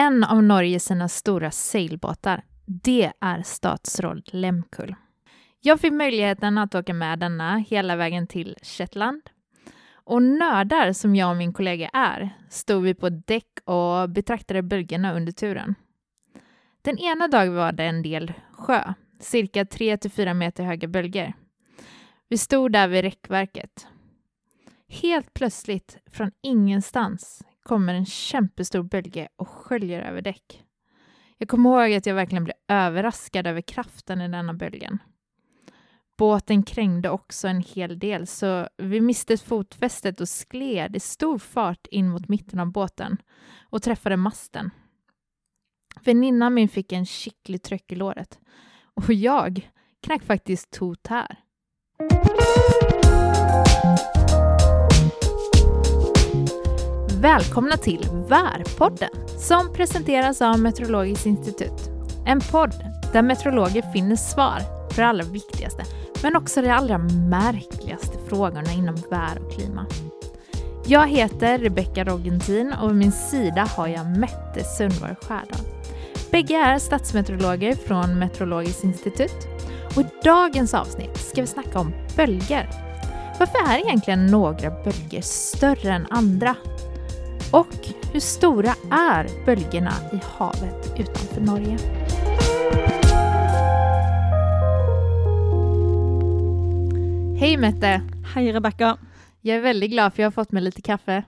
en av Norge sina stora sailbåtar. Det är Statsråd Lemkull. Jag fick möjligheten att åka med denna hela vägen till Shetland. Och nördar som jag och min kollega är stod vi på däck och betraktade bölgerna under turen. Den ena dagen var det en del sjö, cirka 3-4 meter höga bölger. Vi stod där vid räckverket. Helt plötsligt, från ingenstans, kommer en kämpestor bölge och sköljer över däck. Jag kommer ihåg att jag verkligen blev överraskad över kraften i denna böljen. Båten krängde också en hel del så vi miste fotfästet och skled i stor fart in mot mitten av båten och träffade masten. Väninnan min fick en skicklig tryck i låret och jag knack faktiskt tot här. Välkomna till Värpodden som presenteras av Meteorologiskt institut. En podd där meteorologer finner svar på det allra viktigaste men också de allra märkligaste frågorna inom vär och klimat. Jag heter Rebecka Rogentin och vid min sida har jag Mette Sundborg Skärdal. Bägge är statsmeteorologer från Meteorologiskt institut och i dagens avsnitt ska vi snacka om bölger. Varför är egentligen några bölger större än andra? Och hur stora är bölgerna i havet utanför Norge? Hej Mette! Hej Rebecka! Jag är väldigt glad för jag har fått mig lite kaffe.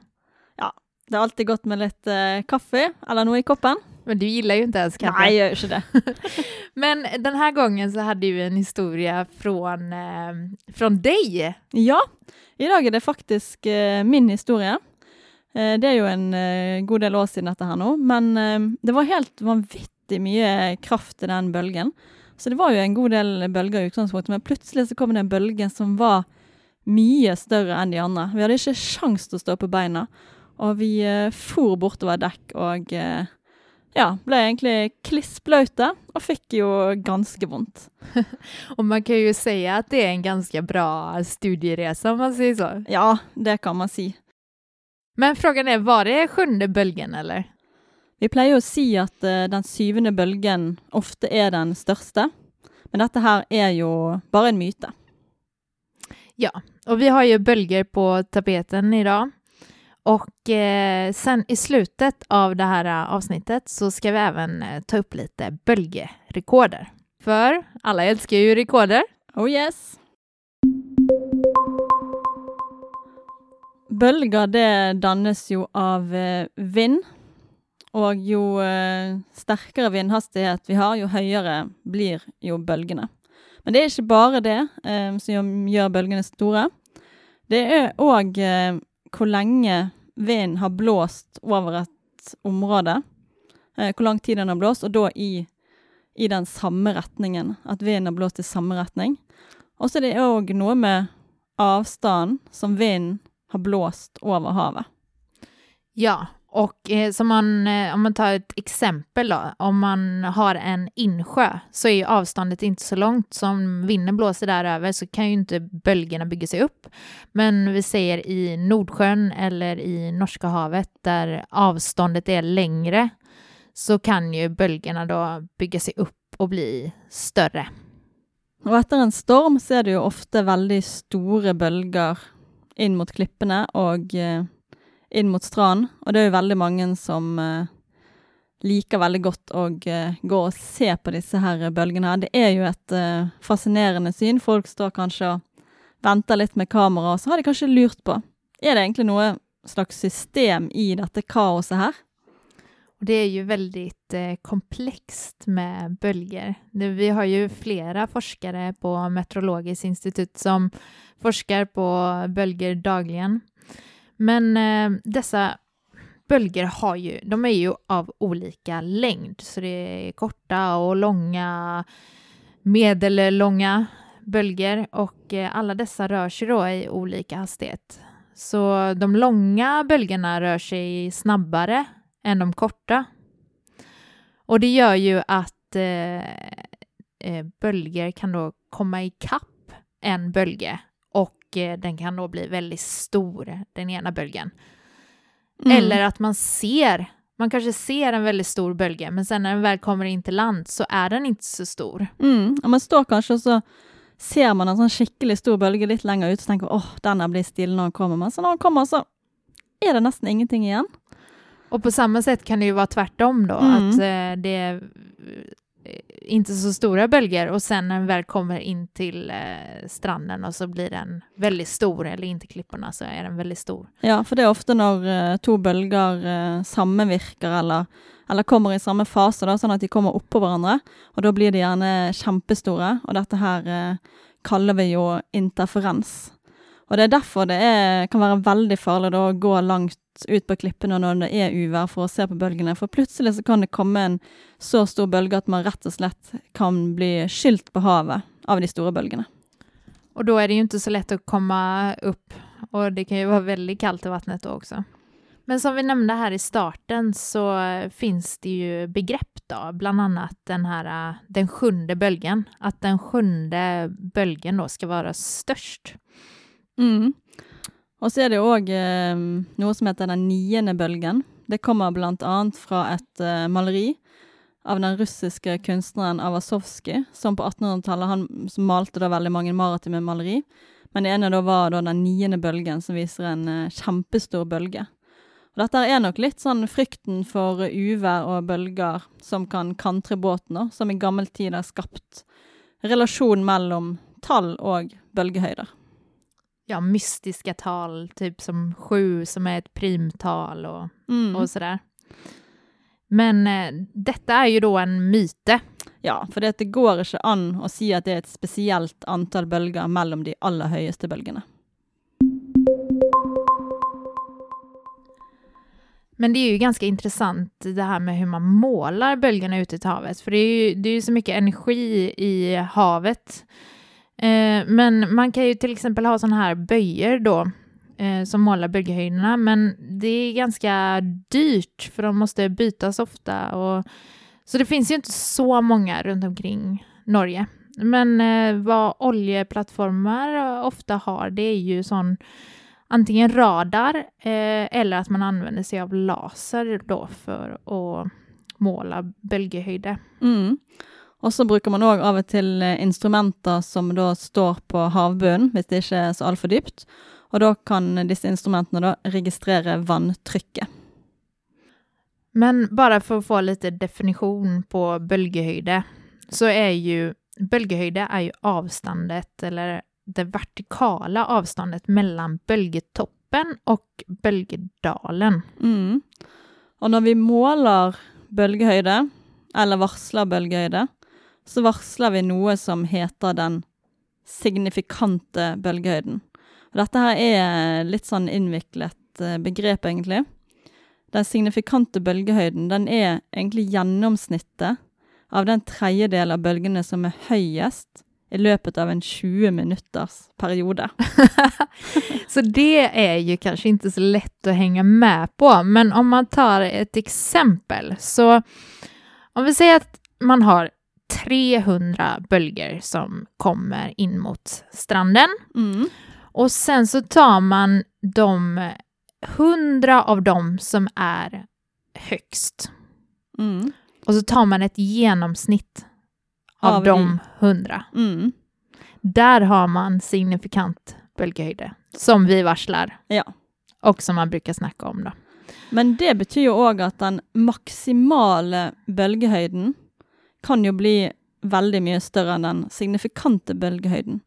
Ja, det har alltid gått med lite eh, kaffe eller något i koppen. Men du gillar ju inte ens kaffe. Nej, jag gör inte det. Men den här gången så hade vi en historia från, eh, från dig. Ja, idag är det faktiskt eh, min historia. Eh, det är ju en eh, god del år sedan dette her nå, men eh, det var helt vanvittig mye kraft i den bølgen. Så det var ju en god del bølger i utgangspunktet, men plutselig så kom det en bølge som var mye større enn de andre. Vi hadde ikke sjans til å stå på beina, og vi for bortover dekk og eh, ja, ble egentlig klissblaute og fikk jo ganske vondt. Och man kan ju säga att det är en ganska bra studieresa om man säger så. Ja, det kan man si. Men frågan är, var det sjunde bölgen eller? Vi pleier å si at eh, den syvende bølgen ofte er den største, men dette her er jo bare en myte. Ja, och vi har ju bölger på tapeten idag. Och eh, sen i slutet av det här avsnittet så ska vi även eh, ta upp lite bölgerekorder. För alla älskar ju rekorder. Oh yes! Bølger det dannes jo av eh, vind, og jo eh, sterkere vindhastighet vi har, jo høyere blir jo bølgene. Men det er ikke bare det eh, som gjør bølgene store. Det er òg eh, hvor lenge vinden har blåst over et område. Eh, hvor lang tid den har blåst, og da i, i den samme retningen. At vinden har blåst i samme retning. Og så er det òg noe med avstanden som vinden har blåst over havet. Ja, och eh, som man, eh, om man tar ett exempel då, om man har en insjö så är ju avståndet inte så långt. Som vinden blåser där över så kan ju inte bölgerna bygga sig upp. Men vi säger i Nordsjön eller i Norska havet där avståndet är längre så kan ju bölgerna då bygga sig upp och bli större. Og etter en storm så er det jo ofte veldig store bølger inn mot klippene og eh, inn mot stranden. Og det er jo veldig mange som eh, liker veldig godt å eh, gå og se på disse her bølgene. her. Det er jo et fascinerende syn. Folk står kanskje og venter litt med kamera, og så har de kanskje lurt på Er det egentlig noe slags system i dette kaoset her? Och det är ju väldigt eh, komplext med bölger. Nu, vi har ju flera forskare på Meteorologiskt institut som forskar på bölger dagligen. Men eh, dessa bölger har ju, de är ju av olika längd, så det är korta och långa, medellånga bölger och eh, alla dessa rör sig då i olika hastighet. Så de långa böljorna rör sig snabbare än de korta. Och det gör ju att eh, eh, bölger kan då komma ikapp en bölge och eh, den kan då bli väldigt stor, den ena bölgen. Mm. Eller att man ser, man kanske ser en väldigt stor bölge, men sen när den väl kommer in till land så är den inte så stor. Mm. Og man står kanskje og så ser man en sånn skikkelig stor bølge litt lenger ut, og tenker åh, denne blir stille når den kommer. Men så når den kommer, så är det nästan ingenting igen. Och på samma sätt kan det ju vara tvärtom då, Mm. att eh, det är eh, inte så stora bölger och sen när den väl kommer in till eh, stranden och så blir den väldigt stor, eller in till klipporna så är den väldigt stor. Ja, for det er ofte når eh, to bølger eh, sammenvirker eller, eller kommer i samme fase, da, sånn at de kommer oppå hverandre. Og da blir de gjerne kjempestore, og dette her eh, kaller vi jo interferens. Og det er derfor det er, kan være veldig farlig da, å gå langt ut på klippene når det er uvær for å se på bølgene, for plutselig så kan det komme en så stor bølge at man rett og slett kan bli skylt på havet av de store bølgene. Och då är det ju inte så lätt att komma upp och det kan ju vara väldigt kallt i vattnet då också. Men som vi nämnde här i starten så finns det ju begrepp då, bland annat den här den sjunde bölgen, att den sjunde bölgen då ska vara störst. Mm. Og så er det òg eh, noe som heter den niende bølgen. Det kommer blant annet fra et eh, maleri av den russiske kunstneren Avasovskij, som på 1800-tallet han som malte da veldig mange maritime maleri. Men det ene da var da den niende bølgen, som viser en eh, kjempestor bølge. Og dette er nok litt sånn frykten for uvær og bølger som kan kantre båten, da, som i gammel tid har skapt relasjon mellom tall og bølgehøyder. Ja, mystiska tal, typ som sju som är ett primtal och, Mm. och sådär. Men eh, detta är ju då en myte. Ja, for det, går ikke an å si at det er et spesielt antall bølger mellom de aller høyeste bølgene. Men det är ju ganska intressant det här med hur man målar bölgerna ute i havet, för det är ju, det är ju så mycket energi i havet. Eh, men man kan ju till exempel ha sådana här böjer då, eh, som målar bölghöjderna, men det är ganska dyrt, för de måste bytas ofta. Och, så det finns ju inte så många runt omkring Norge. Men eh, vad oljeplattformar ofta har, det är ju sån antingen radar eh, eller att man använder sig av laser då för att måla bölgehöjder. Mm. Og så bruker man òg av og til eh, instrumenter som da står på havbunnen, hvis det ikke er så altfor dypt. Og da kan disse instrumentene da registrere vanntrykket. Men bara för att få lite definition på bölgehöjde så är ju bölgehöjde är ju avståndet eller det vertikala avståndet mellan bølgetoppen och bølgedalen. Mm. Og når vi måler bølgehøyde, eller varsler bølgehøyde, så varsler vi noe som heter den signifikante bølgehøyden. Og dette her er litt sånn innviklet egentligen. begrep, egentlig. Den signifikante bølgehøyden, den er egentlig gjennomsnittet av den tredjedel av bølgene som er høyest i løpet av en 20 minutters periode. Så det är ju kanske inte så lätt att hänga med på, men om man tar ett exempel så om vi säger att man har 300 bölger som kommer in mot stranden Mm. och sen så tar man de 100 av dem som är högst Mm. och så tar man ett genomsnitt av, Av de 100. Mm. Där har man signifikant bølgehøyde, som vi varslar Ja. och som man brukar snacka om. Då. Men det betyr jo òg at den maksimale bølgehøyden kan jo bli veldig mye større enn den signifikante bølgehøyden.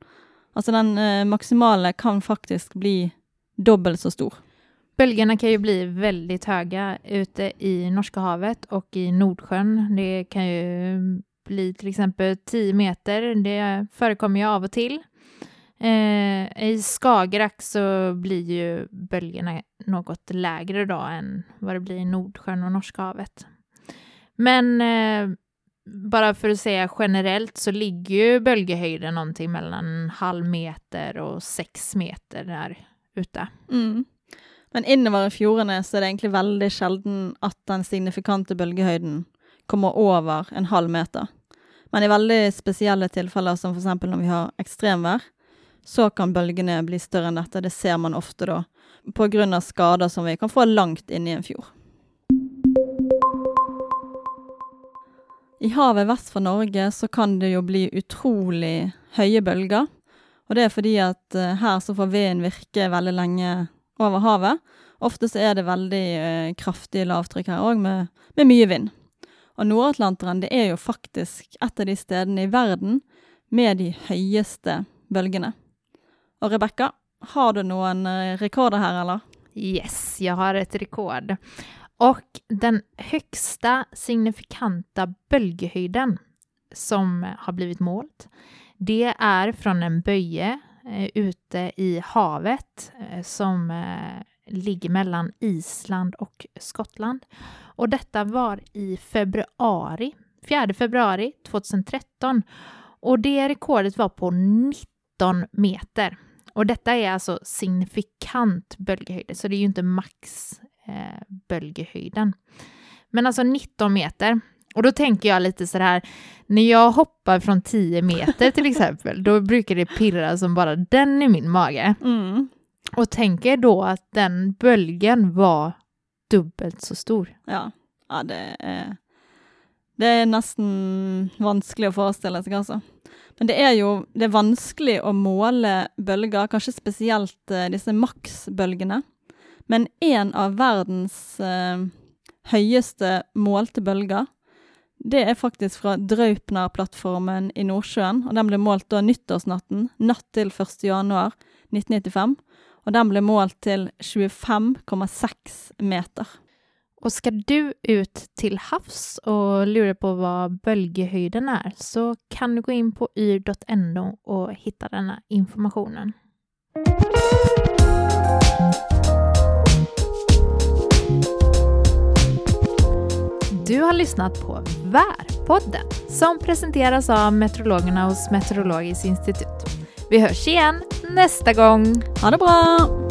Altså den eh, maximala kan faktiskt bli dubbelt så stor. Bölgerna kan ju bli väldigt höga ute i Norska havet och i Nordsjön. Det kan ju bli till exempel 10 meter. Det förekommer ju av och till. Eh, I Skagerrak så blir ju bölgerna något lägre då än vad det blir i Nordsjön och Norska havet. Men eh, bara för att säga generellt så ligger ju bölgehöjden någonting mellan en halv meter och sex meter där ute. Mm. Men innover i fjordene så er det egentlig veldig sjelden at den signifikante bølgehøyden kommer over en halv meter. Men i veldig spesielle tilfeller, som f.eks. når vi har ekstremvær, så kan bølgene bli større enn dette. Det ser man ofte da, på grund av skader som vi kan få langt inne i en fjord. I havet vest for Norge så kan det jo bli utrolig høye bølger. Og det er fordi at eh, her så får vinden virke veldig lenge over havet. Ofte så er det veldig eh, kraftig lavtrykk her òg, med, med mye vind. Og Nord-Atlanteren det er jo faktisk et av de stedene i verden med de høyeste bølgene. Og Rebekka, har du noen eh, rekorder här eller? Yes, jag har ett rekord. Och den högsta signifikanta bölgehöjden som har blivit målt, det är från en böje eh, ute i havet eh, som eh, ligger mellan Island och Skottland. Och detta var i februari, 4 februari 2013. Och det rekordet var på 19 meter. Och detta är alltså signifikant bölgehöjd, så det är ju inte max eh, bölgehöjden. Men alltså 19 meter. Och då tänker jag lite så här, när jag hoppar från 10 meter till exempel, då brukar det pirra som bara den i min mage. Mm. Och tänker då att den bölgen var dubbelt så stor. Ja. ja det, er, det er nesten vanskelig å forestille seg, altså. Men det er jo det er vanskelig å måle bølger, kanskje spesielt eh, disse maksbølgene. Men en av verdens eh, høyeste målte bølger, det er faktisk fra Draupner-plattformen i Nordsjøen. Og den ble målt da nyttårsnatten, natt til 1. januar 1995. Og den ble målt til 25,6 meter. Och ska du ut till havs och lura på vad bölgehöjden är så kan du gå in på yr.no och hitta denna informationen. Har lyssnat på Värpodden som presenteras av meteorologerna hos Meteorologiskt institut. Vi hörs igen nästa gång. Ha det bra!